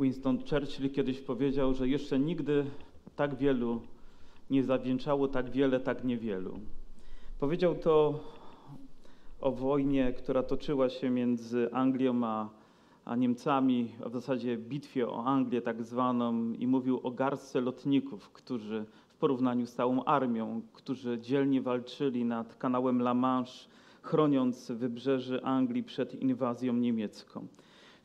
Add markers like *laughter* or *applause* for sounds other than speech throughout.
Winston Churchill kiedyś powiedział, że jeszcze nigdy tak wielu nie zawdzięczało tak wiele tak niewielu. Powiedział to o wojnie, która toczyła się między Anglią a, a Niemcami, a w zasadzie bitwie o Anglię tak zwaną i mówił o garstce lotników, którzy w porównaniu z całą armią, którzy dzielnie walczyli nad kanałem La Manche, chroniąc wybrzeże Anglii przed inwazją niemiecką.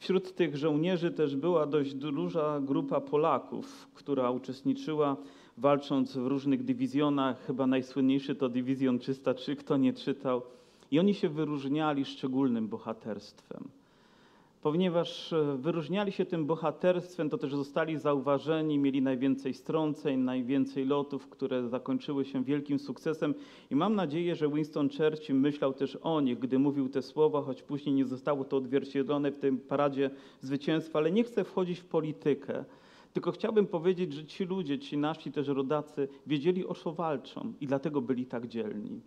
Wśród tych żołnierzy też była dość duża grupa Polaków, która uczestniczyła walcząc w różnych dywizjonach. Chyba najsłynniejszy to dywizjon 303, kto nie czytał. I oni się wyróżniali szczególnym bohaterstwem. Ponieważ e, wyróżniali się tym bohaterstwem, to też zostali zauważeni, mieli najwięcej strąceń, najwięcej lotów, które zakończyły się wielkim sukcesem. I mam nadzieję, że Winston Churchill myślał też o nich, gdy mówił te słowa, choć później nie zostało to odzwierciedlone w tym paradzie zwycięstwa. Ale nie chcę wchodzić w politykę. Tylko chciałbym powiedzieć, że ci ludzie, ci nasi też rodacy wiedzieli o co walczą i dlatego byli tak dzielni.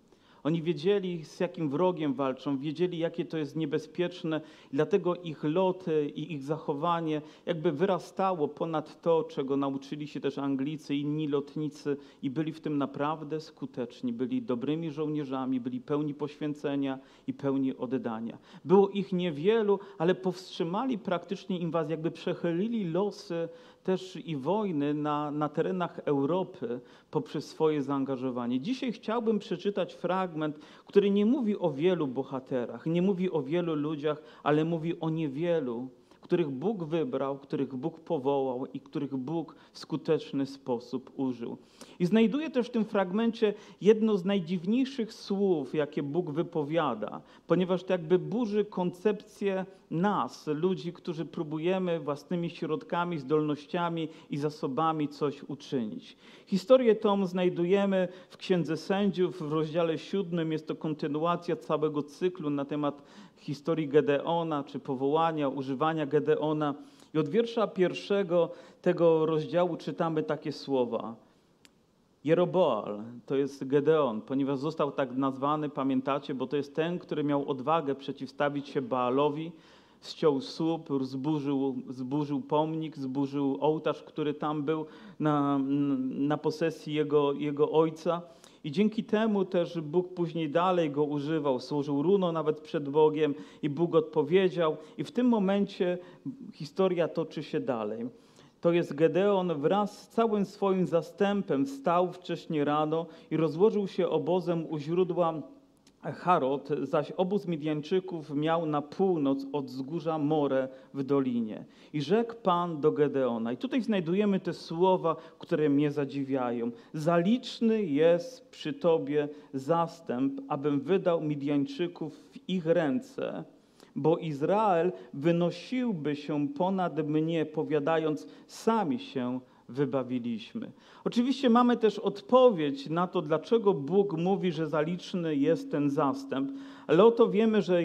Oni wiedzieli, z jakim wrogiem walczą, wiedzieli, jakie to jest niebezpieczne, dlatego ich loty i ich zachowanie jakby wyrastało ponad to, czego nauczyli się też Anglicy, inni lotnicy i byli w tym naprawdę skuteczni. Byli dobrymi żołnierzami, byli pełni poświęcenia i pełni oddania. Było ich niewielu, ale powstrzymali praktycznie inwazję, jakby przechylili losy też i wojny na, na terenach Europy poprzez swoje zaangażowanie. Dzisiaj chciałbym przeczytać fragment, który nie mówi o wielu bohaterach, nie mówi o wielu ludziach, ale mówi o niewielu, których Bóg wybrał, których Bóg powołał i których Bóg w skuteczny sposób użył. I znajduję też w tym fragmencie jedno z najdziwniejszych słów, jakie Bóg wypowiada, ponieważ to jakby burzy koncepcję nas, ludzi, którzy próbujemy własnymi środkami, zdolnościami i zasobami coś uczynić. Historię tą znajdujemy w Księdze Sędziów w rozdziale siódmym. Jest to kontynuacja całego cyklu na temat historii Gedeona, czy powołania, używania Gedeona. I od wiersza pierwszego tego rozdziału czytamy takie słowa. Jeroboal to jest Gedeon, ponieważ został tak nazwany, pamiętacie, bo to jest ten, który miał odwagę przeciwstawić się Baalowi, ściął słup, zburzył, zburzył pomnik, zburzył ołtarz, który tam był na, na posesji jego, jego ojca. I dzięki temu też Bóg później dalej go używał, służył runo nawet przed Bogiem i Bóg odpowiedział. I w tym momencie historia toczy się dalej. To jest Gedeon wraz z całym swoim zastępem wstał wcześnie rano i rozłożył się obozem u źródła Harod, zaś obóz Midianczyków miał na północ od wzgórza More w dolinie. I rzekł Pan do Gedeona. I tutaj znajdujemy te słowa, które mnie zadziwiają. Zaliczny jest przy Tobie zastęp, abym wydał Midianczyków w ich ręce, bo Izrael wynosiłby się ponad mnie, powiadając, sami się wybawiliśmy. Oczywiście mamy też odpowiedź na to, dlaczego Bóg mówi, że zaliczny jest ten zastęp, ale oto wiemy, że,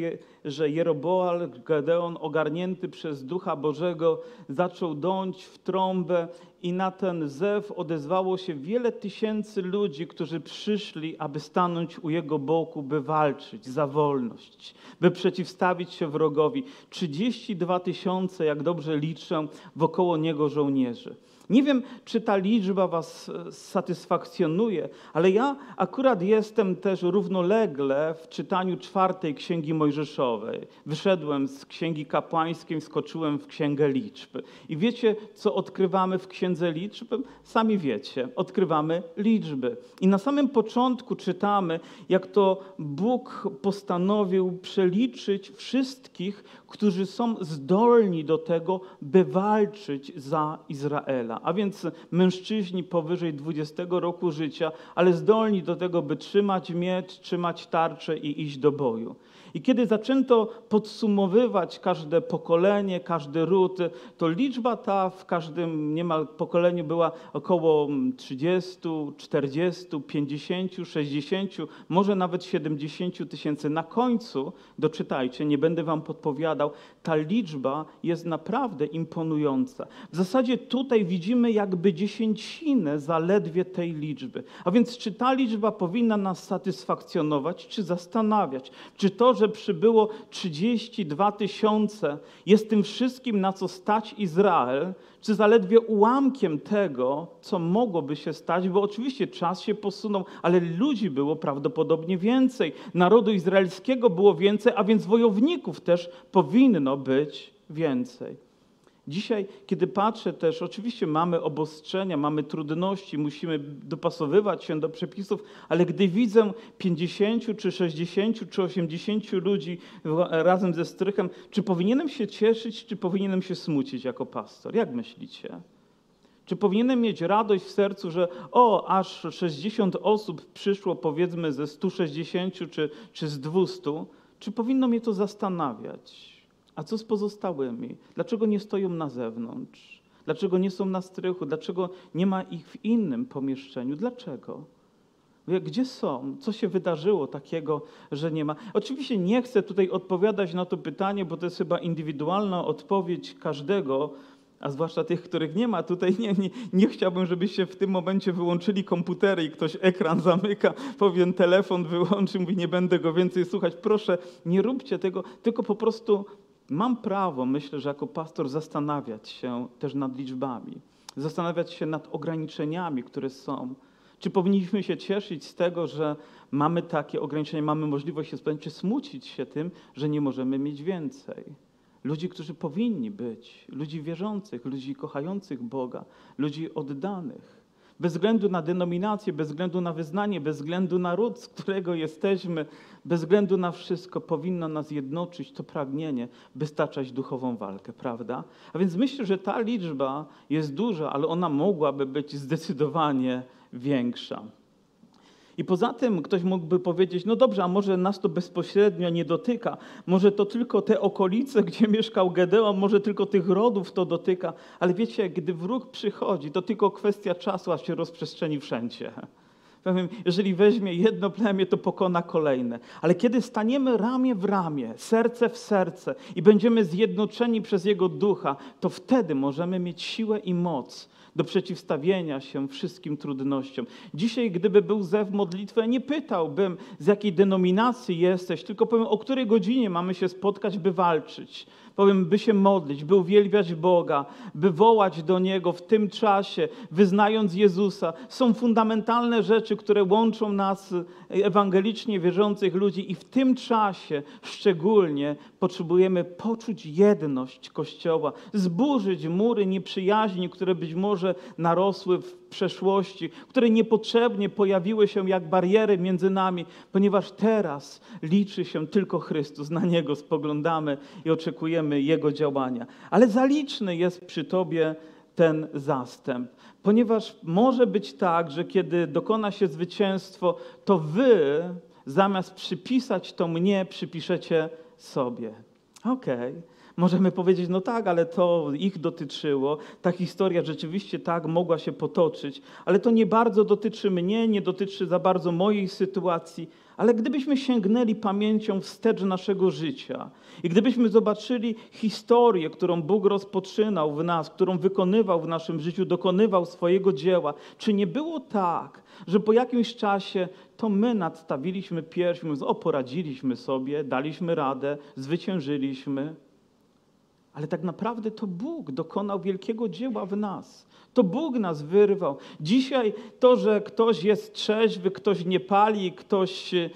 że Jeroboal, Gedeon, ogarnięty przez Ducha Bożego, zaczął dąć w trąbę i na ten zew odezwało się wiele tysięcy ludzi, którzy przyszli, aby stanąć u jego boku, by walczyć za wolność, by przeciwstawić się wrogowi. 32 tysiące, jak dobrze liczę, wokoło niego żołnierzy. Nie wiem, czy ta liczba Was e, satysfakcjonuje, ale ja akurat jestem też równolegle w czytaniu czwartej Księgi Mojżeszowej. Wyszedłem z Księgi Kapłańskiej, skoczyłem w Księgę Liczb. I wiecie, co odkrywamy w Księdze Liczb? Sami wiecie, odkrywamy liczby. I na samym początku czytamy, jak to Bóg postanowił przeliczyć wszystkich, którzy są zdolni do tego, by walczyć za Izraela a więc mężczyźni powyżej 20 roku życia, ale zdolni do tego, by trzymać miecz, trzymać tarczę i iść do boju. I kiedy zaczęto podsumowywać każde pokolenie, każdy ród, to liczba ta w każdym niemal pokoleniu była około 30, 40, 50, 60, może nawet 70 tysięcy. Na końcu, doczytajcie, nie będę wam podpowiadał, ta liczba jest naprawdę imponująca. W zasadzie tutaj widzimy jakby dziesięcinę zaledwie tej liczby. A więc czy ta liczba powinna nas satysfakcjonować, czy zastanawiać? Czy to, że przybyło 32 tysiące jest tym wszystkim, na co stać Izrael, czy zaledwie ułamkiem tego, co mogłoby się stać, bo oczywiście czas się posunął, ale ludzi było prawdopodobnie więcej, narodu izraelskiego było więcej, a więc wojowników też powinno być więcej. Dzisiaj, kiedy patrzę też, oczywiście mamy obostrzenia, mamy trudności, musimy dopasowywać się do przepisów, ale gdy widzę 50 czy 60 czy 80 ludzi razem ze strychem, czy powinienem się cieszyć, czy powinienem się smucić jako pastor? Jak myślicie? Czy powinienem mieć radość w sercu, że o, aż 60 osób przyszło powiedzmy ze 160 czy, czy z 200? Czy powinno mnie to zastanawiać? A co z pozostałymi? Dlaczego nie stoją na zewnątrz? Dlaczego nie są na strychu? Dlaczego nie ma ich w innym pomieszczeniu? Dlaczego? Gdzie są? Co się wydarzyło takiego, że nie ma? Oczywiście nie chcę tutaj odpowiadać na to pytanie, bo to jest chyba indywidualna odpowiedź każdego, a zwłaszcza tych, których nie ma. Tutaj nie, nie, nie chciałbym, żebyście w tym momencie wyłączyli komputery i ktoś ekran zamyka, powiem telefon wyłączy, mówi nie będę go więcej słuchać. Proszę, nie róbcie tego, tylko po prostu mam prawo, myślę, że jako pastor zastanawiać się też nad liczbami, zastanawiać się nad ograniczeniami, które są. Czy powinniśmy się cieszyć z tego, że mamy takie ograniczenia, mamy możliwość się spełnić, czy smucić się tym, że nie możemy mieć więcej? Ludzi, którzy powinni być, ludzi wierzących, ludzi kochających Boga, ludzi oddanych bez względu na denominację, bez względu na wyznanie, bez względu na ród, z którego jesteśmy, bez względu na wszystko, powinno nas jednoczyć to pragnienie, by staczać duchową walkę, prawda? A więc myślę, że ta liczba jest duża, ale ona mogłaby być zdecydowanie większa. I poza tym ktoś mógłby powiedzieć, no dobrze, a może nas to bezpośrednio nie dotyka, może to tylko te okolice, *laughs* gdzie mieszkał Gedeon, może tylko tych rodów to dotyka, ale wiecie, gdy wróg przychodzi, to tylko kwestia czasu, aż się rozprzestrzeni wszędzie. Jeżeli weźmie jedno plemię, to pokona kolejne. Ale kiedy staniemy ramię w ramię, serce w serce i będziemy zjednoczeni przez Jego ducha, to wtedy możemy mieć siłę i moc do przeciwstawienia się wszystkim trudnościom. Dzisiaj, gdyby był zew modlitwę, nie pytałbym, z jakiej denominacji jesteś, tylko powiem, o której godzinie mamy się spotkać, by walczyć powiem, by się modlić, by uwielbiać Boga, by wołać do Niego w tym czasie, wyznając Jezusa. Są fundamentalne rzeczy, które łączą nas, ewangelicznie wierzących ludzi, i w tym czasie szczególnie potrzebujemy poczuć jedność Kościoła, zburzyć mury nieprzyjaźni, które być może narosły w przeszłości, które niepotrzebnie pojawiły się jak bariery między nami, ponieważ teraz liczy się tylko Chrystus. Na Niego spoglądamy i oczekujemy Jego działania. Ale zaliczny jest przy Tobie ten zastęp. Ponieważ może być tak, że kiedy dokona się zwycięstwo, to Wy zamiast przypisać to mnie, przypiszecie sobie. Okej. Okay. Możemy powiedzieć, no tak, ale to ich dotyczyło. Ta historia rzeczywiście tak mogła się potoczyć, ale to nie bardzo dotyczy mnie, nie dotyczy za bardzo mojej sytuacji. Ale gdybyśmy sięgnęli pamięcią wstecz naszego życia i gdybyśmy zobaczyli historię, którą Bóg rozpoczynał w nas, którą wykonywał w naszym życiu, dokonywał swojego dzieła, czy nie było tak, że po jakimś czasie to my nadstawiliśmy pierś, o poradziliśmy sobie, daliśmy radę, zwyciężyliśmy, ale tak naprawdę to Bóg dokonał wielkiego dzieła w nas. To Bóg nas wyrwał. Dzisiaj to, że ktoś jest trzeźwy, ktoś nie pali, ktoś e,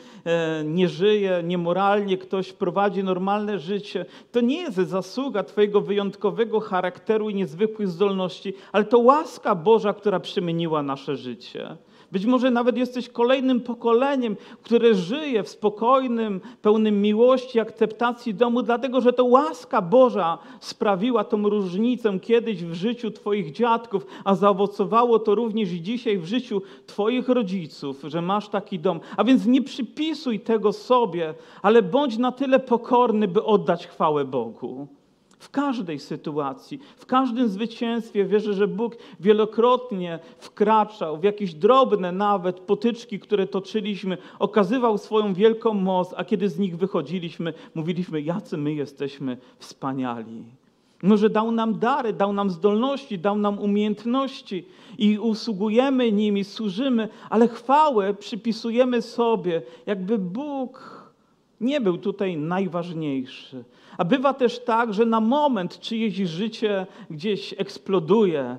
nie żyje niemoralnie, ktoś prowadzi normalne życie, to nie jest zasługa Twojego wyjątkowego charakteru i niezwykłych zdolności, ale to łaska Boża, która przemieniła nasze życie. Być może nawet jesteś kolejnym pokoleniem, które żyje w spokojnym, pełnym miłości, akceptacji domu, dlatego że to łaska Boża sprawiła tą różnicę kiedyś w życiu Twoich dziadków, a zaowocowało to również dzisiaj w życiu Twoich rodziców, że masz taki dom. A więc nie przypisuj tego sobie, ale bądź na tyle pokorny, by oddać chwałę Bogu. W każdej sytuacji, w każdym zwycięstwie wierzę, że Bóg wielokrotnie wkraczał w jakieś drobne nawet potyczki, które toczyliśmy, okazywał swoją wielką moc, a kiedy z nich wychodziliśmy, mówiliśmy, jacy my jesteśmy wspaniali. Może dał nam dary, dał nam zdolności, dał nam umiejętności i usługujemy nimi, służymy, ale chwałę przypisujemy sobie, jakby Bóg nie był tutaj najważniejszy. A bywa też tak, że na moment czyjeś życie gdzieś eksploduje,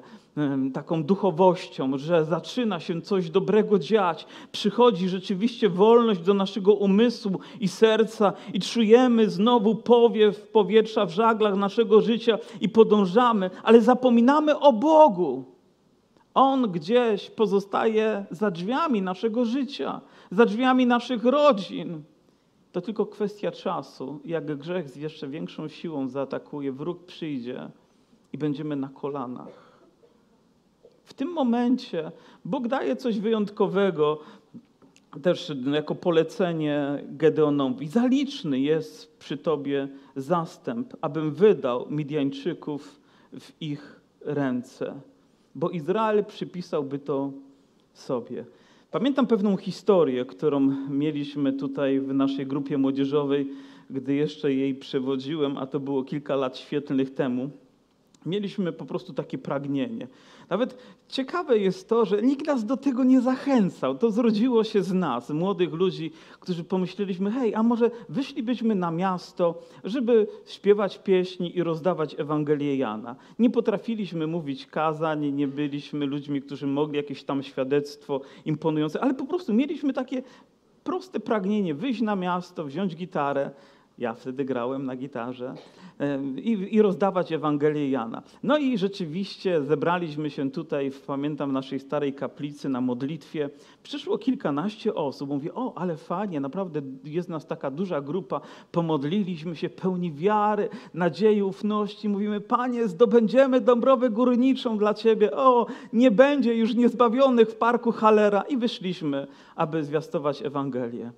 taką duchowością, że zaczyna się coś dobrego dziać, przychodzi rzeczywiście wolność do naszego umysłu i serca i czujemy znowu powiew powietrza w żaglach naszego życia i podążamy, ale zapominamy o Bogu. On gdzieś pozostaje za drzwiami naszego życia, za drzwiami naszych rodzin. To tylko kwestia czasu. Jak grzech z jeszcze większą siłą zaatakuje, wróg przyjdzie i będziemy na kolanach. W tym momencie Bóg daje coś wyjątkowego, też jako polecenie Gedeonowi. Zaliczny jest przy tobie zastęp, abym wydał Midianczyków w ich ręce, bo Izrael przypisałby to sobie. Pamiętam pewną historię, którą mieliśmy tutaj w naszej grupie młodzieżowej, gdy jeszcze jej przewodziłem, a to było kilka lat świetlnych temu mieliśmy po prostu takie pragnienie. Nawet ciekawe jest to, że nikt nas do tego nie zachęcał. To zrodziło się z nas, młodych ludzi, którzy pomyśleliśmy, hej, a może wyszlibyśmy na miasto, żeby śpiewać pieśni i rozdawać Ewangelię Jana. Nie potrafiliśmy mówić kazań, nie byliśmy ludźmi, którzy mogli jakieś tam świadectwo imponujące, ale po prostu mieliśmy takie proste pragnienie wyjść na miasto, wziąć gitarę, ja wtedy grałem na gitarze i, i, rozdawać Ewangelię Jana. No i rzeczywiście zebraliśmy się tutaj, pamiętam, w naszej starej kaplicy na modlitwie. Przyszło kilkanaście osób. Mówię, o, ale fajnie, naprawdę jest nas taka duża grupa. Pomodliliśmy się pełni wiary, nadziei, ufności. Mówimy, Panie, zdobędziemy Dąbrowę Górniczą dla Ciebie. O, nie będzie już niezbawionych w parku Halera. I wyszliśmy, aby zwiastować Ewangelię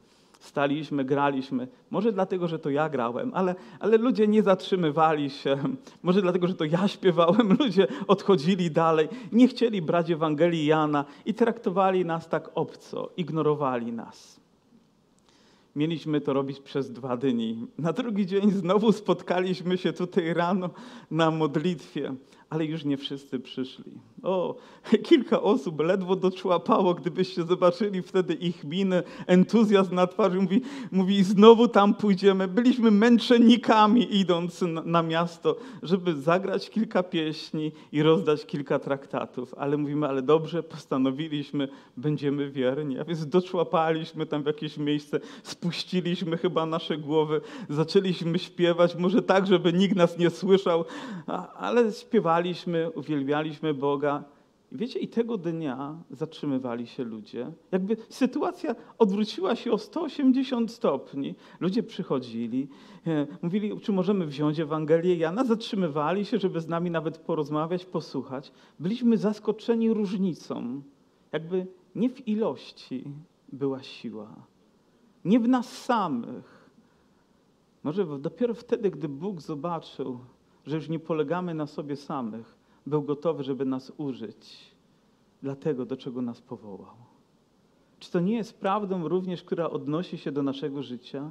staliśmy, graliśmy. Może dlatego, że to ja grałem, ale, ale ludzie nie zatrzymywali się. Może dlatego, że to ja śpiewałem, *laughs* ludzie odchodzili dalej, nie chcieli brać Ewangelii Jana i traktowali nas tak obco, ignorowali nas. Mieliśmy to robić przez dwa dni. Na drugi dzień znowu spotkaliśmy się tutaj rano na modlitwie ale już nie wszyscy przyszli. O, *laughs* kilka osób ledwo doczłapało, gdybyście zobaczyli wtedy ich miny, entuzjazm na twarzy. Mówi, mówi znowu tam pójdziemy. Byliśmy męczennikami idąc na, na miasto, żeby zagrać kilka pieśni i rozdać kilka traktatów. Ale mówimy, ale dobrze, postanowiliśmy, będziemy wierni. A więc doczłapaliśmy tam w jakieś miejsce, spuściliśmy chyba nasze głowy, zaczęliśmy śpiewać, może tak, żeby nikt nas nie słyszał, ale śpiewaliśmy uwielbialiśmy Boga. I wiecie, i tego dnia zatrzymywali się ludzie. Jakby sytuacja odwróciła się o 180 stopni. Ludzie przychodzili, e, mówili, czy możemy wziąć Ewangelię Jana. Zatrzymywali się, żeby z nami nawet porozmawiać, posłuchać. Byliśmy zaskoczeni różnicą. Jakby nie w ilości była siła, nie w nas samych. Może dopiero wtedy, gdy Bóg zobaczył, że już nie polegamy na sobie samych, był gotowy, żeby nas użyć dla tego, do czego nas powołał. Czy to nie jest prawdą również, która odnosi się do naszego życia?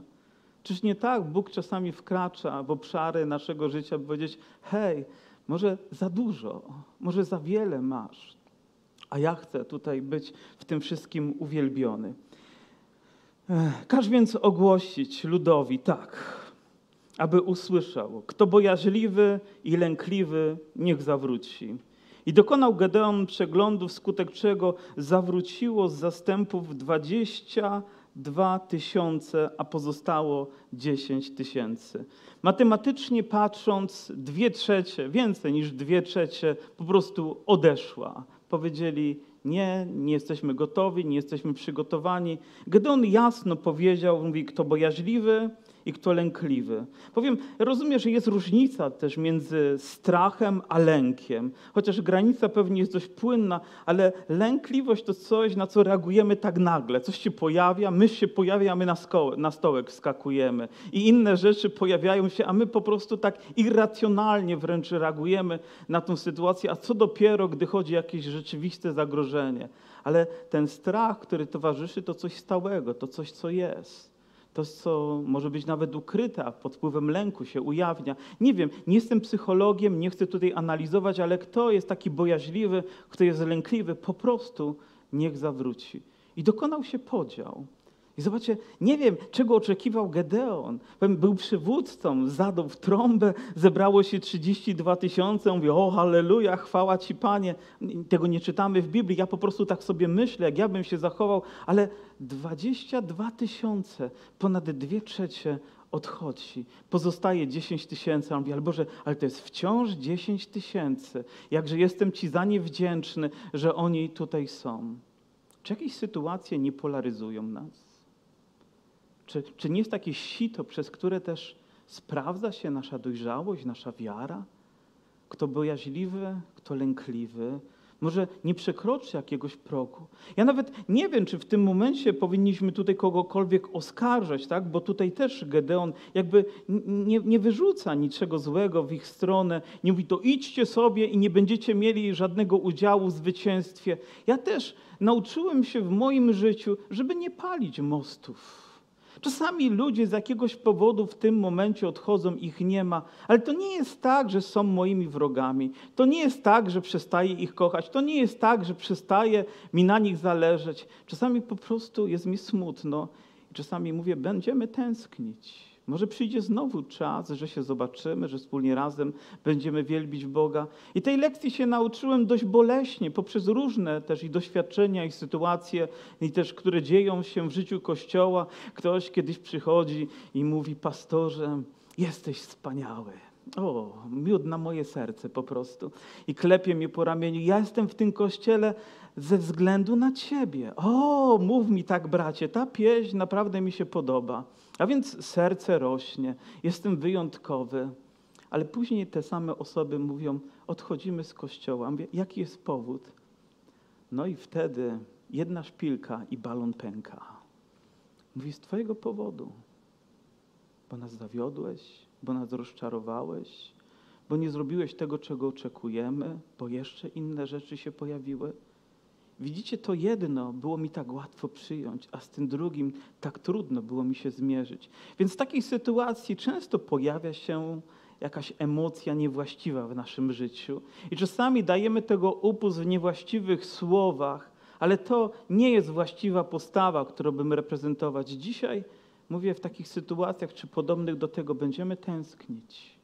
Czyż nie tak Bóg czasami wkracza w obszary naszego życia, by powiedzieć: hej, może za dużo, może za wiele masz, a ja chcę tutaj być w tym wszystkim uwielbiony. Każ więc ogłosić ludowi, tak, aby usłyszał, kto bojaźliwy i lękliwy, niech zawróci. I dokonał Gedeon przeglądu, wskutek czego zawróciło z zastępów dwadzieścia dwa tysiące, a pozostało dziesięć tysięcy. Matematycznie patrząc, dwie trzecie, więcej niż dwie trzecie po prostu odeszła. Powiedzieli, nie, nie jesteśmy gotowi, nie jesteśmy przygotowani. Gedeon jasno powiedział, mówi, kto bojaźliwy, i kto lękliwy. Powiem, rozumiem, że jest różnica też między strachem a lękiem, chociaż granica pewnie jest dość płynna, ale lękliwość to coś, na co reagujemy tak nagle. Coś się pojawia, my się pojawia, a my na, na stołek skakujemy. I inne rzeczy pojawiają się, a my po prostu tak irracjonalnie wręcz reagujemy na tą sytuację, a co dopiero, gdy chodzi o jakieś rzeczywiste zagrożenie. Ale ten strach, który towarzyszy, to coś stałego, to coś, co jest to, co może być nawet ukryte, a pod wpływem lęku się ujawnia. Nie wiem, nie jestem psychologiem, nie chcę tutaj analizować, ale kto jest taki bojaźliwy, kto jest lękliwy, po prostu niech zawróci. I dokonał się podział. I zobaczcie, nie wiem, czego oczekiwał Gedeon. Był przywódcą, zadał w trąbę, zebrało się 32 tysiące, mówi, o halleluja, chwała Ci Panie. Tego nie czytamy w Biblii, ja po prostu tak sobie myślę, jak ja bym się zachował, ale 22 tysiące, ponad dwie trzecie odchodzi. Pozostaje 10 tysięcy. On mówi, ale Boże, ale to jest wciąż 10 tysięcy. Jakże jestem Ci za nie wdzięczny, że oni tutaj są. Czy jakieś sytuacje nie polaryzują nas? Czy, czy nie jest takie sito, przez które też sprawdza się nasza dojrzałość, nasza wiara? Kto bojaźliwy, kto lękliwy, może nie przekroczy jakiegoś progu. Ja nawet nie wiem, czy w tym momencie powinniśmy tutaj kogokolwiek oskarżać, tak? bo tutaj też Gedeon jakby nie, nie wyrzuca niczego złego w ich stronę, nie mówi to idźcie sobie i nie będziecie mieli żadnego udziału w zwycięstwie. Ja też nauczyłem się w moim życiu, żeby nie palić mostów Czasami ludzie z jakiegoś powodu w tym momencie odchodzą, ich nie ma, ale to nie jest tak, że są moimi wrogami. To nie jest tak, że przestaję ich kochać. To nie jest tak, że przestaje mi na nich zależeć. Czasami po prostu jest mi smutno i czasami mówię, będziemy tęsknić. Może przyjdzie znowu czas, że się zobaczymy, że wspólnie razem będziemy wielbić Boga. I tej lekcji się nauczyłem dość boleśnie, poprzez różne też i doświadczenia, i sytuacje, i też, które dzieją się w życiu Kościoła. Ktoś kiedyś przychodzi i mówi, pastorze, jesteś wspaniały. O, miód na moje serce po prostu. I klepie mnie po ramieniu. Ja jestem w tym kościele ze względu na Ciebie. O, mów mi tak, bracie, ta pieśń naprawdę mi się podoba. A więc serce rośnie, jestem wyjątkowy. Ale później te same osoby mówią, odchodzimy z kościoła. Mówię, jaki jest powód? No i wtedy jedna szpilka i balon pęka. Mówi, z Twojego powodu, bo nas zawiodłeś, bo nas rozczarowałeś, bo nie zrobiłeś tego, czego oczekujemy, bo jeszcze inne rzeczy się pojawiły. Widzicie, to jedno było mi tak łatwo przyjąć, a z tym drugim tak trudno było mi się zmierzyć. Więc w takiej sytuacji często pojawia się jakaś emocja niewłaściwa w naszym życiu. I czasami dajemy tego upust w niewłaściwych słowach, ale to nie jest właściwa postawa, którą bym reprezentować. Dzisiaj mówię w takich sytuacjach, czy podobnych do tego, będziemy tęsknić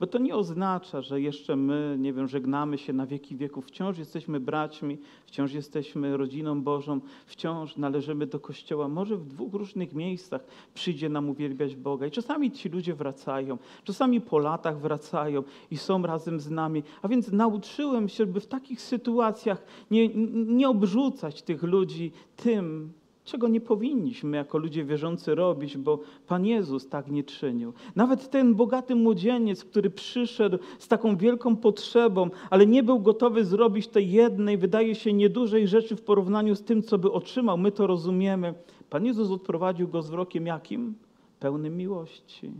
bo to nie oznacza, że jeszcze my, nie wiem, żegnamy się na wieki wieków. Wciąż jesteśmy braćmi, wciąż jesteśmy rodziną Bożą, wciąż należymy do Kościoła. Może w dwóch różnych miejscach przyjdzie nam uwielbiać Boga. I czasami ci ludzie wracają, czasami po latach wracają i są razem z nami. A więc nauczyłem się, by w takich sytuacjach nie, nie obrzucać tych ludzi tym, czego nie powinniśmy jako ludzie wierzący robić, bo Pan Jezus tak nie czynił. Nawet ten bogaty młodzieniec, który przyszedł z taką wielką potrzebą, ale nie był gotowy zrobić tej jednej, wydaje się, niedużej rzeczy w porównaniu z tym, co by otrzymał. My to rozumiemy. Pan Jezus odprowadził go z wzrokiem jakim? Pełnym miłości.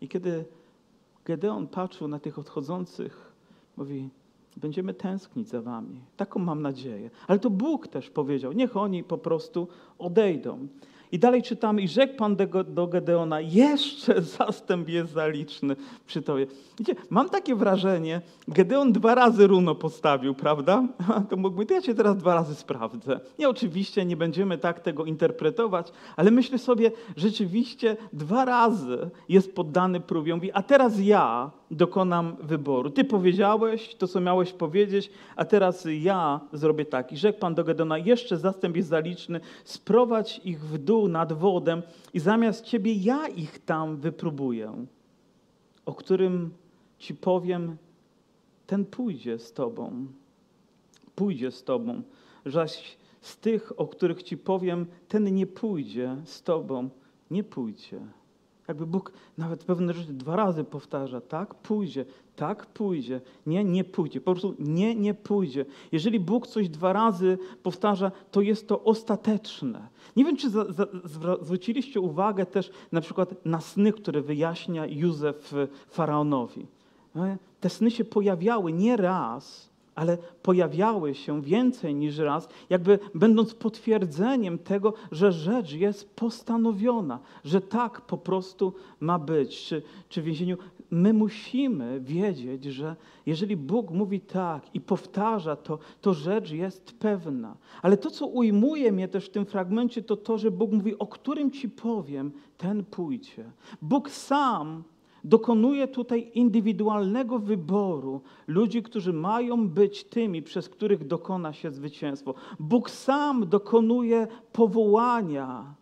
I kiedy Gedeon patrzył na tych odchodzących, mówi, Będziemy tęsknić za wami. Taką mam nadzieję. Ale to Bóg też powiedział, niech oni po prostu odejdą. I dalej czytamy, i rzekł Pan do Gedeona, jeszcze *laughs* zastęp jest zaliczny przy Tobie. Wiecie, mam takie wrażenie, Gedeon dwa razy runo postawił, prawda? *laughs* To mógłby, to ja Cię teraz dwa razy sprawdzę. Nie, oczywiście nie będziemy tak tego interpretować, ale myślę sobie, rzeczywiście dwa razy jest poddany próbie. Mówi, a teraz ja dokonam wyboru. Ty powiedziałeś to, co miałeś powiedzieć, a teraz ja zrobię tak. I rzekł Pan do Gedeona, jeszcze zastęp jest zaliczny, sprowadź ich w dół nad wodę i zamiast Ciebie ja ich tam wypróbuję, o którym Ci powiem, ten pójdzie z Tobą. Pójdzie z Tobą. Zaś z tych, o których Ci powiem, ten nie pójdzie z Tobą. Nie pójdzie. Jakby Bóg nawet pewne rzeczy dwa razy powtarza. Tak, pójdzie, tak, pójdzie. Nie, nie pójdzie. Po prostu nie, nie pójdzie. Jeżeli Bóg coś dwa razy powtarza, to jest to ostateczne. Nie wiem, czy za, za, zwróciliście uwagę też na przykład na sny, które wyjaśnia Józef faraonowi. Te sny się pojawiały nie raz, ale pojawiały się więcej niż raz, jakby będąc potwierdzeniem tego, że rzecz jest postanowiona, że tak po prostu ma być. Czy, czy w więzieniu my musimy wiedzieć, że jeżeli Bóg mówi tak i powtarza to, to rzecz jest pewna. Ale to, co ujmuje mnie też w tym fragmencie, to to, że Bóg mówi, o którym ci powiem, ten pójdzie. Bóg sam dokonuje tutaj indywidualnego wyboru ludzi, którzy mają być tymi, przez których dokona się zwycięstwo. Bóg sam dokonuje powołania.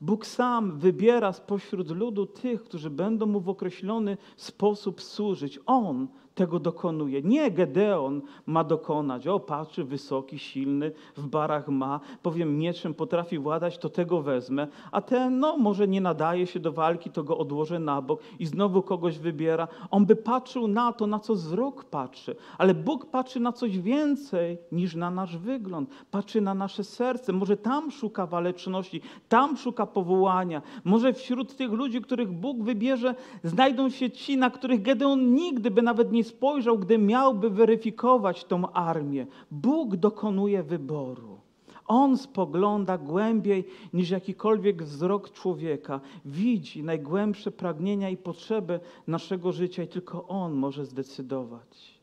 Bóg sam wybiera spośród ludu tych, którzy będą mu w określony sposób służyć. On tego dokonuje. Nie Gedeon ma dokonać. O, patrzy, wysoki, silny, w barach ma, powiem, mieczem potrafi władać, to tego wezmę. A ten, no, może nie nadaje się do walki, to go odłożę na bok i znowu kogoś wybiera. On by patrzył na to, na co wzrok patrzy. Ale Bóg patrzy na coś więcej niż na nasz wygląd. Patrzy na nasze serce. Może tam szuka waleczności, tam szuka powołania. Może wśród tych ludzi, których Bóg wybierze, znajdą się ci, na których Gedeon nigdy by nawet nie spojrzał, gdy miałby weryfikować tą armię. Bóg dokonuje wyboru. On spogląda głębiej niż jakikolwiek wzrok człowieka. Widzi najgłębsze pragnienia i potrzeby naszego życia i tylko On może zdecydować.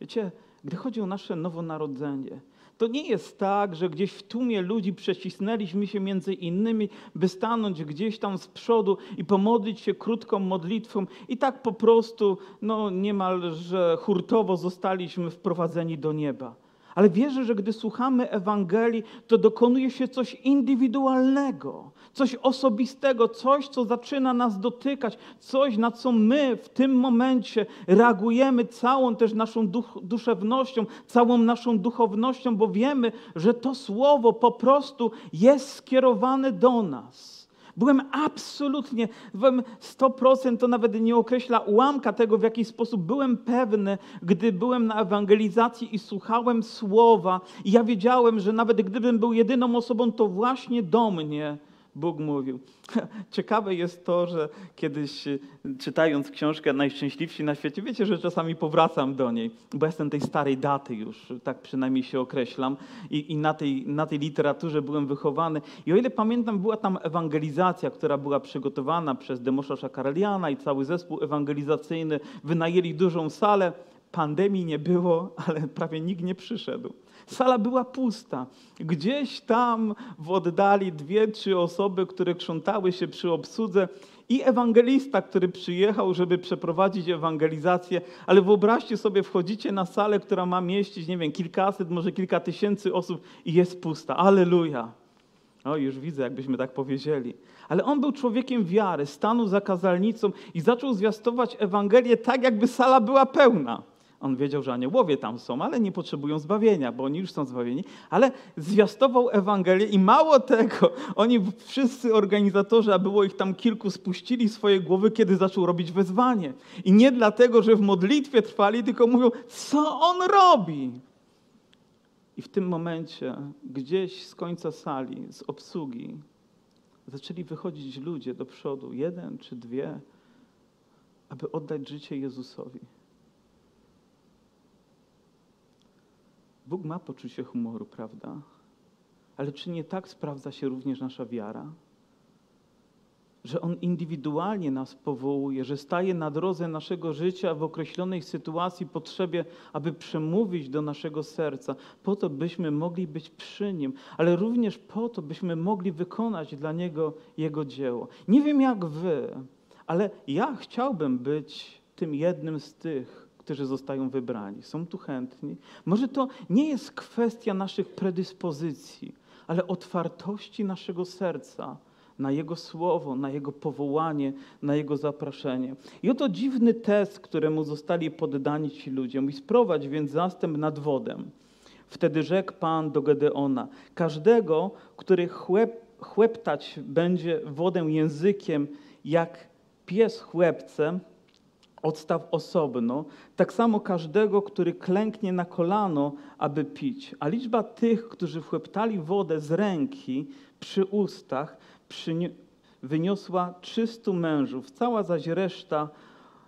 Wiecie, gdy chodzi o nasze nowonarodzenie, to nie jest tak, że gdzieś w tłumie ludzi przecisnęliśmy się między innymi, by stanąć gdzieś tam z przodu i pomodlić się krótką modlitwą i tak po prostu, no niemalże hurtowo zostaliśmy wprowadzeni do nieba. Ale wierzę, że gdy słuchamy Ewangelii, to dokonuje się coś indywidualnego, coś osobistego, coś, co zaczyna nas dotykać, coś, na co my w tym momencie reagujemy całą też naszą duch, duszewnością, całą naszą duchownością, bo wiemy, że to słowo po prostu jest skierowane do nas. Byłem absolutnie, byłem 100%, to nawet nie określa ułamka tego, w jaki sposób byłem pewny, gdy byłem na ewangelizacji i słuchałem słowa. I ja wiedziałem, że nawet gdybym był jedyną osobą, to właśnie do mnie Bóg mówił. *laughs* Ciekawe jest to, że kiedyś y, czytając książkę Najszczęśliwsi na świecie, wiecie, że czasami powracam do niej, bo jestem tej starej daty już, tak przynajmniej się określam i, i na, tej, na tej literaturze byłem wychowany. I o ile pamiętam, była tam ewangelizacja, która była przygotowana przez Demosza Szakareliana i cały zespół ewangelizacyjny. Wynajęli dużą salę, pandemii nie było, *laughs* ale prawie nikt nie przyszedł. Sala była pusta. Gdzieś tam w oddali dwie, trzy osoby, które krzątały się przy obsłudze i ewangelista, który przyjechał, żeby przeprowadzić ewangelizację. Ale wyobraźcie sobie, wchodzicie na salę, która ma mieścić, nie wiem, kilkaset, może kilka tysięcy osób i jest pusta. Aleluja. O, już widzę, jakbyśmy tak powiedzieli. Ale on był człowiekiem wiary, stanął za kazalnicą i zaczął zwiastować Ewangelię tak, jakby sala była pełna. On wiedział, że aniołowie tam są, ale nie potrzebują zbawienia, bo oni już są zbawieni. Ale zwiastował Ewangelię i mało tego, oni wszyscy organizatorzy, a było ich tam kilku, spuścili swoje głowy, kiedy zaczął robić wezwanie. I nie dlatego, że w modlitwie trwali, tylko mówią, co on robi? I w tym momencie gdzieś z końca sali, z obsługi, zaczęli wychodzić ludzie do przodu, jeden czy dwie, aby oddać życie Jezusowi. Bóg ma poczucie humoru, prawda? Ale czy nie tak sprawdza się również nasza wiara? Że On indywidualnie nas powołuje, że staje na drodze naszego życia w określonej sytuacji, potrzebie, aby przemówić do naszego serca, po to, byśmy mogli być przy Nim, ale również po to, byśmy mogli wykonać dla Niego Jego dzieło. Nie wiem jak Wy, ale ja chciałbym być tym jednym z tych, którzy zostają wybrani. Są tu chętni. Może to nie jest kwestia naszych predyspozycji, ale otwartości naszego serca na Jego słowo, na Jego powołanie, na Jego zaproszenie. I oto dziwny test, któremu zostali poddani ci ludzie. Mówi, sprowadź więc zastęp nad wodę. Wtedy rzekł Pan do Gedeona, każdego, który chłep, chłeptać będzie wodę językiem, jak pies chłepce, odstaw osobno, tak samo każdego, który klęknie na kolano, aby pić. A liczba tych, którzy wchłeptali wodę z ręki przy ustach, wyniosła 300 mężów. Cała zaś reszta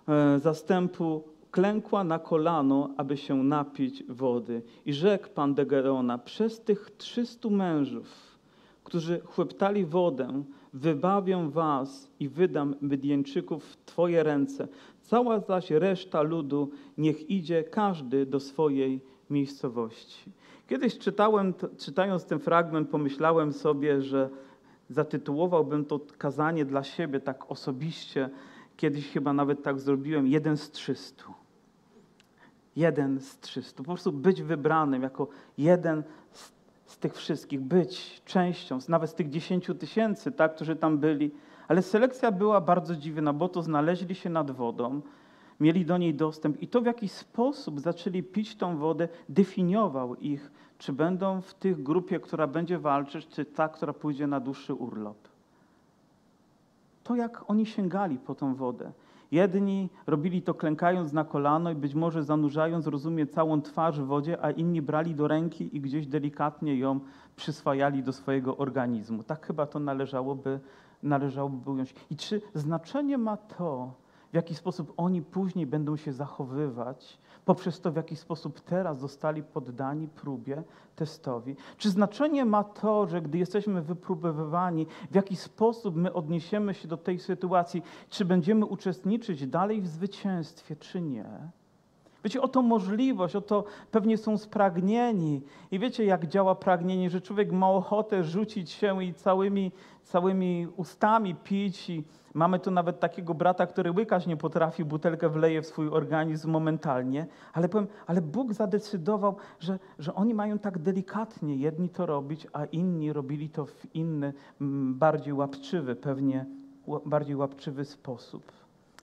e, zastępu klękła na kolano, aby się napić wody. I rzekł pan de Gerona, przez tych trzystu mężów, którzy chłeptali wodę, wybawię was i wydam Mydjańczyków w twoje ręce. Cała zaś reszta ludu niech idzie każdy do swojej miejscowości. Kiedyś czytałem, czytając ten fragment, pomyślałem sobie, że zatytułowałbym to kazanie dla siebie tak osobiście. Kiedyś chyba nawet tak zrobiłem, jeden z trzystu. Jeden z trzystu. Po prostu być wybranym jako jeden z, z tych wszystkich, być częścią, nawet z tych dziesięciu tysięcy, tak, którzy tam byli. Ale selekcja była bardzo dziwna, bo to znaleźli się nad wodą, mieli do niej dostęp i to w jakiś sposób zaczęli pić tą wodę, definiował ich, czy będą w tych grupie, która będzie walczyć, czy ta, która pójdzie na dłuższy urlop. To jak oni sięgali po tą wodę. Jedni robili to klękając na kolano i być może zanurzając, rozumie, całą twarz w wodzie, a inni brali do ręki i gdzieś delikatnie ją przyswajali do swojego organizmu. Tak chyba to należałoby, należałoby ująć. I czy znaczenie ma to, w jaki sposób oni później będą się zachowywać, poprzez to, w jaki sposób teraz zostali poddani próbie, testowi? Czy znaczenie ma to, że gdy jesteśmy wypróbowywani, w jaki sposób my odniesiemy się do tej sytuacji, czy będziemy uczestniczyć dalej w zwycięstwie, czy nie? Wiecie, oto możliwość, oto pewnie są spragnieni. I wiecie, jak działa pragnienie, że człowiek ma ochotę rzucić się i całymi, całymi ustami pić i Mamy tu nawet takiego brata, który łykać nie potrafi, butelkę wleje w swój organizm momentalnie, ale powiem, ale Bóg zadecydował, że, że oni mają tak delikatnie jedni to robić, a inni robili to w inny, bardziej łapczywy, pewnie bardziej łapczywy sposób.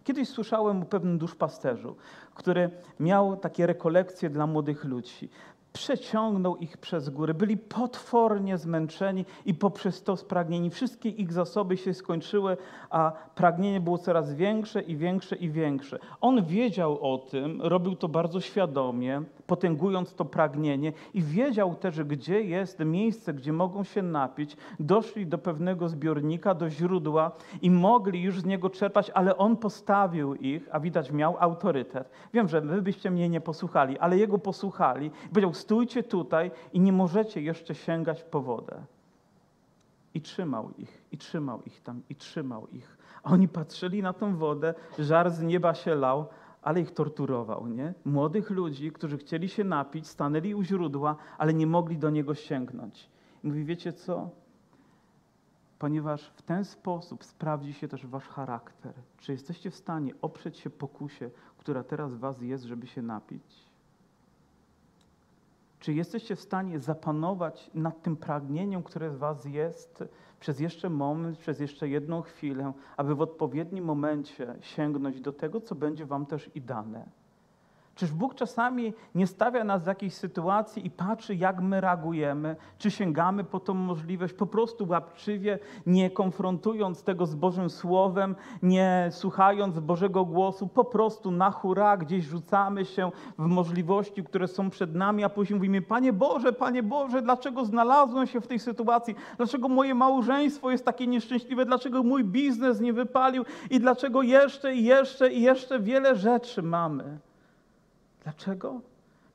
Kiedyś słyszałem o pewnym duszpasterzu, który miał takie rekolekcje dla młodych ludzi przeciągnął ich przez góry. Byli potwornie zmęczeni i poprzez to spragnieni. Wszystkie ich zasoby się skończyły, a pragnienie było coraz większe i większe i większe. On wiedział o tym, robił to bardzo świadomie, potęgując to pragnienie i wiedział też, gdzie jest miejsce, gdzie mogą się napić. Doszli do pewnego zbiornika, do źródła i mogli już z niego czerpać, ale on postawił ich, a widać miał autorytet. Wiem, że wy byście mnie nie posłuchali, ale jego posłuchali. Powiedział, stójcie tutaj i nie możecie jeszcze sięgać po wodę. I trzymał ich, i trzymał ich tam, i trzymał ich. A oni patrzyli na tą wodę, żar z nieba się lał, ale ich torturował, nie? Młodych ludzi, którzy chcieli się napić, stanęli u źródła, ale nie mogli do niego sięgnąć. I mówi, wiecie co? Ponieważ w ten sposób sprawdzi się też wasz charakter. Czy jesteście w stanie oprzeć się pokusie, która teraz was jest, żeby się napić? Czy jesteście w stanie zapanować nad tym pragnieniem, które w Was jest, przez jeszcze moment, przez jeszcze jedną chwilę, aby w odpowiednim momencie sięgnąć do tego, co będzie Wam też i dane? Czyż Bóg czasami nie stawia nas w jakiejś sytuacji i patrzy, jak my reagujemy, czy sięgamy po tą możliwość, po prostu łapczywie, nie konfrontując tego z Bożym Słowem, nie słuchając Bożego głosu, po prostu na hura gdzieś rzucamy się w możliwości, które są przed nami, a później mówimy, Panie Boże, Panie Boże, dlaczego znalazłem się w tej sytuacji? Dlaczego moje małżeństwo jest takie nieszczęśliwe? Dlaczego mój biznes nie wypalił? I dlaczego jeszcze i jeszcze i jeszcze wiele rzeczy mamy? Dlaczego?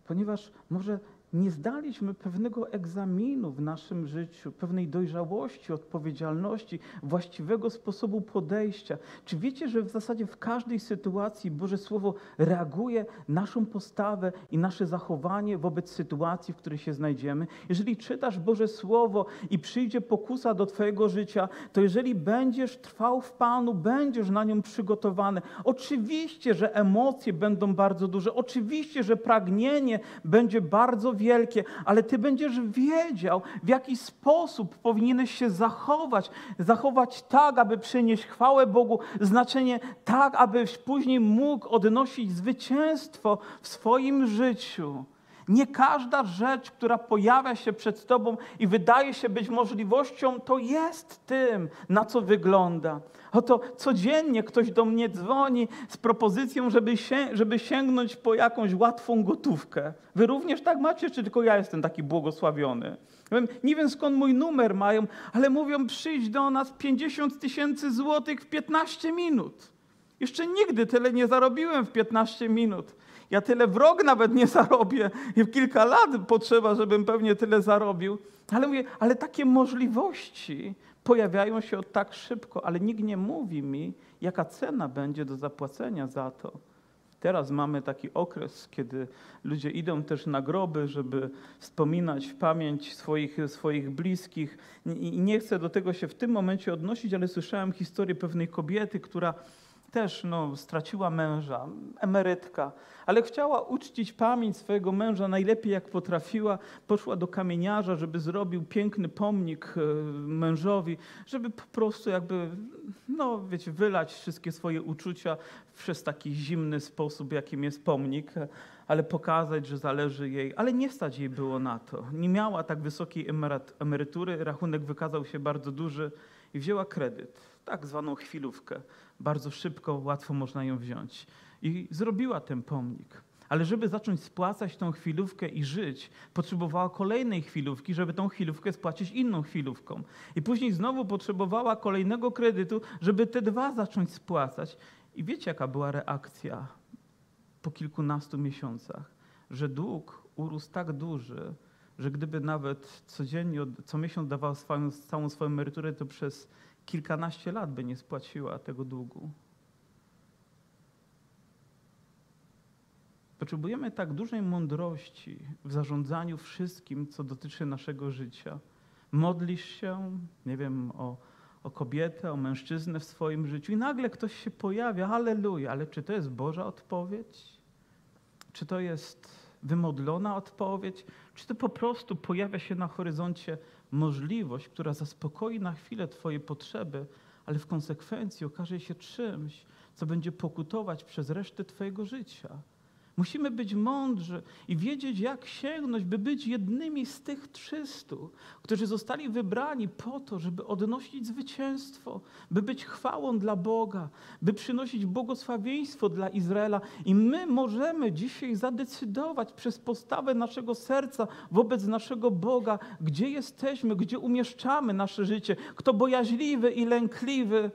Ponieważ może nie zdaliśmy pewnego egzaminu w naszym życiu, pewnej dojrzałości, odpowiedzialności, właściwego sposobu podejścia. Czy wiecie, że w zasadzie w każdej sytuacji Boże Słowo reaguje naszą postawę i nasze zachowanie wobec sytuacji, w której się znajdziemy? Jeżeli czytasz Boże Słowo i przyjdzie pokusa do Twojego życia, to jeżeli będziesz trwał w Panu, będziesz na nią przygotowany. Oczywiście, że emocje będą bardzo duże, oczywiście, że pragnienie będzie bardzo wielkie, ale Ty będziesz wiedział, w jaki sposób powinieneś się zachować. Zachować tak, aby przynieść chwałę Bogu, znaczenie tak, abyś później mógł odnosić zwycięstwo w swoim życiu. Nie każda rzecz, która pojawia się przed Tobą i wydaje się być możliwością, to jest tym, na co wygląda. Oto codziennie ktoś do mnie dzwoni z propozycją, żeby, się, żeby sięgnąć po jakąś łatwą gotówkę. Wy również tak macie, czy tylko ja jestem taki błogosławiony? Nie wiem skąd mój numer mają, ale mówią przyjść do nas 50 tysięcy złotych w 15 minut. Jeszcze nigdy tyle nie zarobiłem w 15 minut. ja tyle w rok nawet nie zarobię. I w kilka lat potrzeba, żebym pewnie tyle zarobił. Ale mówię, ale takie możliwości pojawiają się tak szybko, ale nikt nie mówi mi, jaka cena będzie do zapłacenia za to. Teraz mamy taki okres, kiedy ludzie idą też na groby, żeby wspominać w pamięć swoich, swoich bliskich. I nie chcę do tego się w tym momencie odnosić, ale słyszałem historię pewnej kobiety, która też no, straciła męża, emerytka, ale chciała uczcić pamięć swojego męża najlepiej jak potrafiła. Poszła do kamieniarza, żeby zrobił piękny pomnik e, mężowi, żeby po prostu jakby, no wiecie, wylać wszystkie swoje uczucia przez taki zimny sposób, jakim jest pomnik, ale pokazać, że zależy jej, ale nie stać jej było na to. Nie miała tak wysokiej emerytury, rachunek wykazał się bardzo duży i wzięła kredyt, tak zwaną chwilówkę. Bardzo szybko, łatwo można ją wziąć. I zrobiła ten pomnik. Ale żeby zacząć spłacać tą chwilówkę i żyć, potrzebowała kolejnej chwilówki, żeby tą chwilówkę spłacić inną chwilówką. I później znowu potrzebowała kolejnego kredytu, żeby te dwa zacząć spłacać. I wiecie, jaka była reakcja po kilkunastu miesiącach? Że dług urósł tak duży, że gdyby nawet codziennie, co miesiąc dawał całą swoją emeryturę, to przez kilkanaście lat by nie spłaciła tego długu. Potrzebujemy tak dużej mądrości w zarządzaniu wszystkim, co dotyczy naszego życia. Modlisz się, nie wiem, o, o kobietę, o mężczyznę w swoim życiu i nagle ktoś się pojawia, halleluja, ale czy to jest Boża odpowiedź? Czy to jest wymodlona odpowiedź? Czy to po prostu pojawia się na horyzoncie możliwość, która zaspokoi na chwilę Twoje potrzeby, ale w konsekwencji okaże się czymś, co będzie pokutować przez resztę Twojego życia? Musimy być mądrzy i wiedzieć, jak sięgnąć, by być jednymi z tych trzystu, którzy zostali wybrani po to, żeby odnosić zwycięstwo, by być chwałą dla Boga, by przynosić błogosławieństwo dla Izraela. I my możemy dzisiaj zadecydować przez postawę naszego serca wobec naszego Boga, gdzie jesteśmy, gdzie umieszczamy nasze życie. Kto bojaźliwy i lękliwy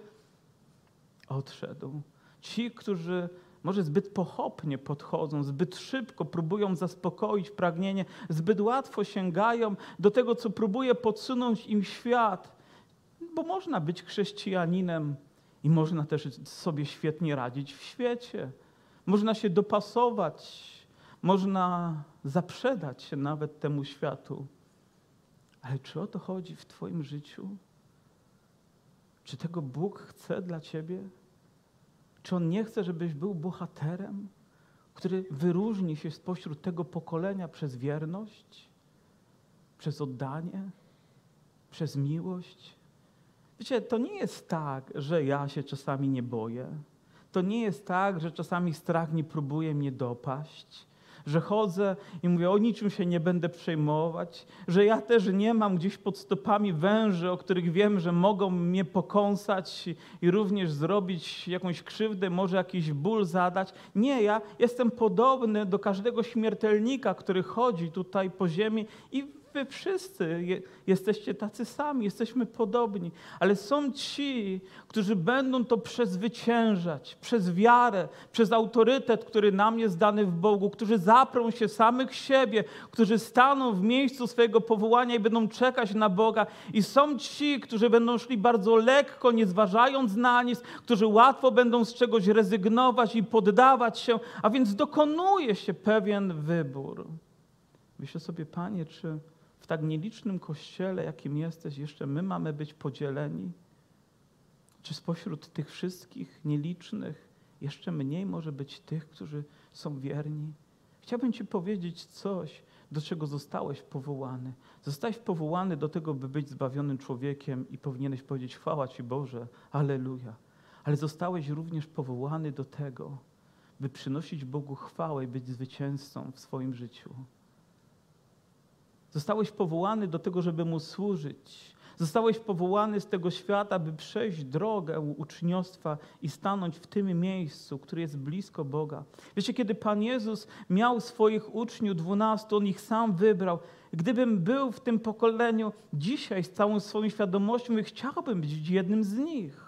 odszedł. Ci, którzy może zbyt pochopnie podchodzą, zbyt szybko próbują zaspokoić pragnienie, zbyt łatwo sięgają do tego, co próbuje podsunąć im świat. Bo można być chrześcijaninem i można też sobie świetnie radzić w świecie. Można się dopasować, można zaprzedać się nawet temu światu. Ale czy o to chodzi w Twoim życiu? Czy tego Bóg chce dla Ciebie? Czy On nie chce, żebyś był bohaterem, który wyróżni się spośród tego pokolenia przez wierność, przez oddanie, przez miłość? Wiecie, to nie jest tak, że ja się czasami nie boję. To nie jest tak, że czasami strach nie próbuje mnie dopaść że chodzę i mówię, o niczym się nie będę przejmować, że ja też nie mam gdzieś pod stopami węży, o których wiem, że mogą mnie pokąsać i również zrobić jakąś krzywdę, może jakiś ból zadać. Nie, ja jestem podobny do każdego śmiertelnika, który chodzi tutaj po ziemi i wy wszyscy jesteście tacy sami, jesteśmy podobni, ale są ci, którzy będą to przezwyciężać przez wiarę, przez autorytet, który nam jest dany w Bogu, którzy zaprą się samych siebie, którzy staną w miejscu swojego powołania i będą czekać na Boga. I są ci, którzy będą szli bardzo lekko, nie zważając na nic, którzy łatwo będą z czegoś rezygnować i poddawać się, a więc dokonuje się pewien wybór. Myślę sobie, Panie, czy w tak nielicznym kościele, jakim jesteś, jeszcze my mamy być podzieleni? Czy spośród tych wszystkich nielicznych jeszcze mniej może być tych, którzy są wierni? Chciałbym Ci powiedzieć coś, do czego zostałeś powołany. Zostałeś powołany do tego, by być zbawionym człowiekiem i powinieneś powiedzieć chwała Ci Boże, aleluja. Ale zostałeś również powołany do tego, by przynosić Bogu chwałę i być zwycięzcą w swoim życiu. Zostałeś powołany do tego, żeby Mu służyć. Zostałeś powołany z tego świata, by przejść drogę uczniostwa i stanąć w tym miejscu, które jest blisko Boga. Wiecie, kiedy Pan Jezus miał swoich uczniów, dwunastu, On ich sam wybrał. Gdybym był w tym pokoleniu dzisiaj z całą swoją świadomością, chciałbym być jednym z nich.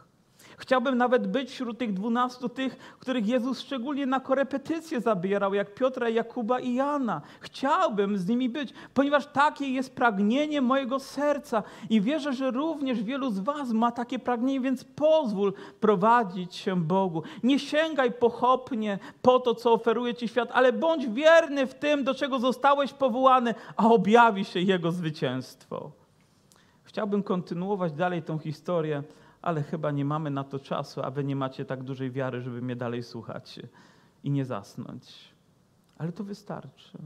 Chciałbym nawet być wśród tych dwunastu, tych, których Jezus szczególnie na korepetycje zabierał, jak Piotra, Jakuba i Jana. Chciałbym z nimi być, ponieważ takie jest pragnienie mojego serca i wierzę, że również wielu z Was ma takie pragnienie, więc pozwól prowadzić się Bogu. Nie sięgaj pochopnie po to, co oferuje Ci świat, ale bądź wierny w tym, do czego zostałeś powołany, a objawi się Jego zwycięstwo. Chciałbym kontynuować dalej tą historię, ale chyba nie mamy na to czasu, a wy nie macie tak dużej wiary, żeby mnie dalej słuchać i nie zasnąć. Ale to wystarczy,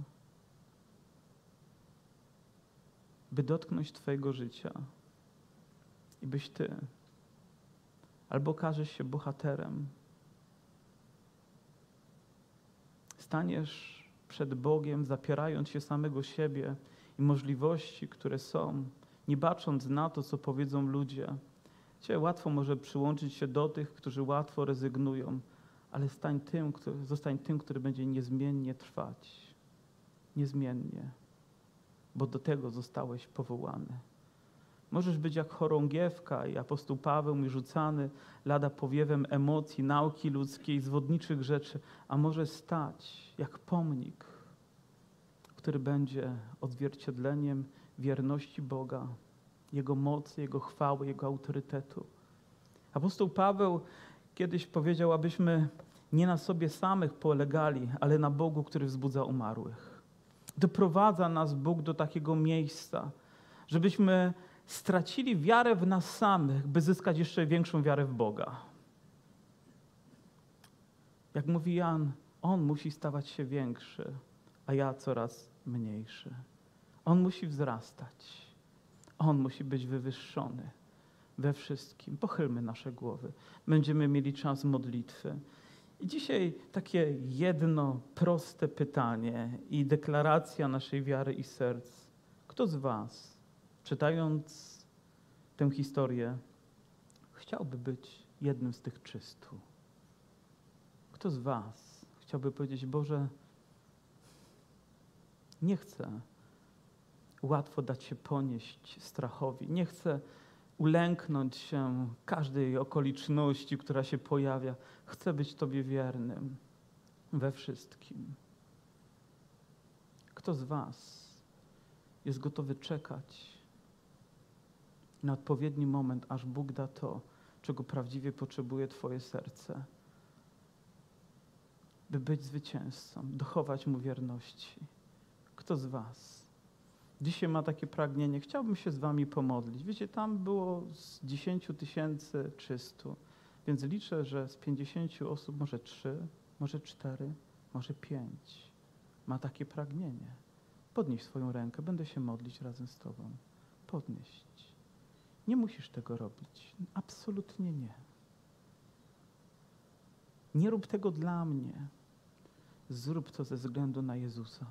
by dotknąć Twojego życia i byś Ty albo okażesz się bohaterem, staniesz przed Bogiem, zapierając się samego siebie i możliwości, które są, nie bacząc na to, co powiedzą ludzie. Cię łatwo może przyłączyć się do tych, którzy łatwo rezygnują, ale stań tym, który, zostań tym, który będzie niezmiennie trwać. Niezmiennie, bo do tego zostałeś powołany. Możesz być jak chorągiewka i apostoł Paweł mi rzucany lada powiewem emocji, nauki ludzkiej, zwodniczych rzeczy, a może stać jak pomnik, który będzie odzwierciedleniem wierności Boga, Jego mocy, Jego chwały, Jego autorytetu. Apostoł Paweł kiedyś powiedział, abyśmy nie na sobie samych polegali, ale na Bogu, który wzbudza umarłych. Doprowadza nas Bóg do takiego miejsca, żebyśmy stracili wiarę w nas samych, by zyskać jeszcze większą wiarę w Boga. Jak mówi Jan, On musi stawać się większy, a ja coraz mniejszy. On musi wzrastać. On musi być wywyższony we wszystkim. Pochylmy nasze głowy. Będziemy mieli czas modlitwy. I dzisiaj takie jedno proste pytanie i deklaracja naszej wiary i serc. Kto z Was, czytając tę historię, chciałby być jednym z tych trzystu? Kto z Was chciałby powiedzieć, Boże, nie chcę łatwo dać się ponieść strachowi. Nie chcę ulęknąć się każdej okoliczności, która się pojawia. Chcę być Tobie wiernym we wszystkim. Kto z Was jest gotowy czekać na odpowiedni moment, aż Bóg da to, czego prawdziwie potrzebuje Twoje serce, by być zwycięzcą, dochować Mu wierności? Kto z Was? Dzisiaj ma takie pragnienie, chciałbym się z wami pomodlić. Wiecie, tam było z 10 tysięcy 300, więc liczę, że z 50 osób może 3, może 4, może 5 ma takie pragnienie. Podnieś swoją rękę, będę się modlić razem z tobą. Podnieść. Nie musisz tego robić. Absolutnie nie. Nie rób tego dla mnie. Zrób to ze względu na Jezusa.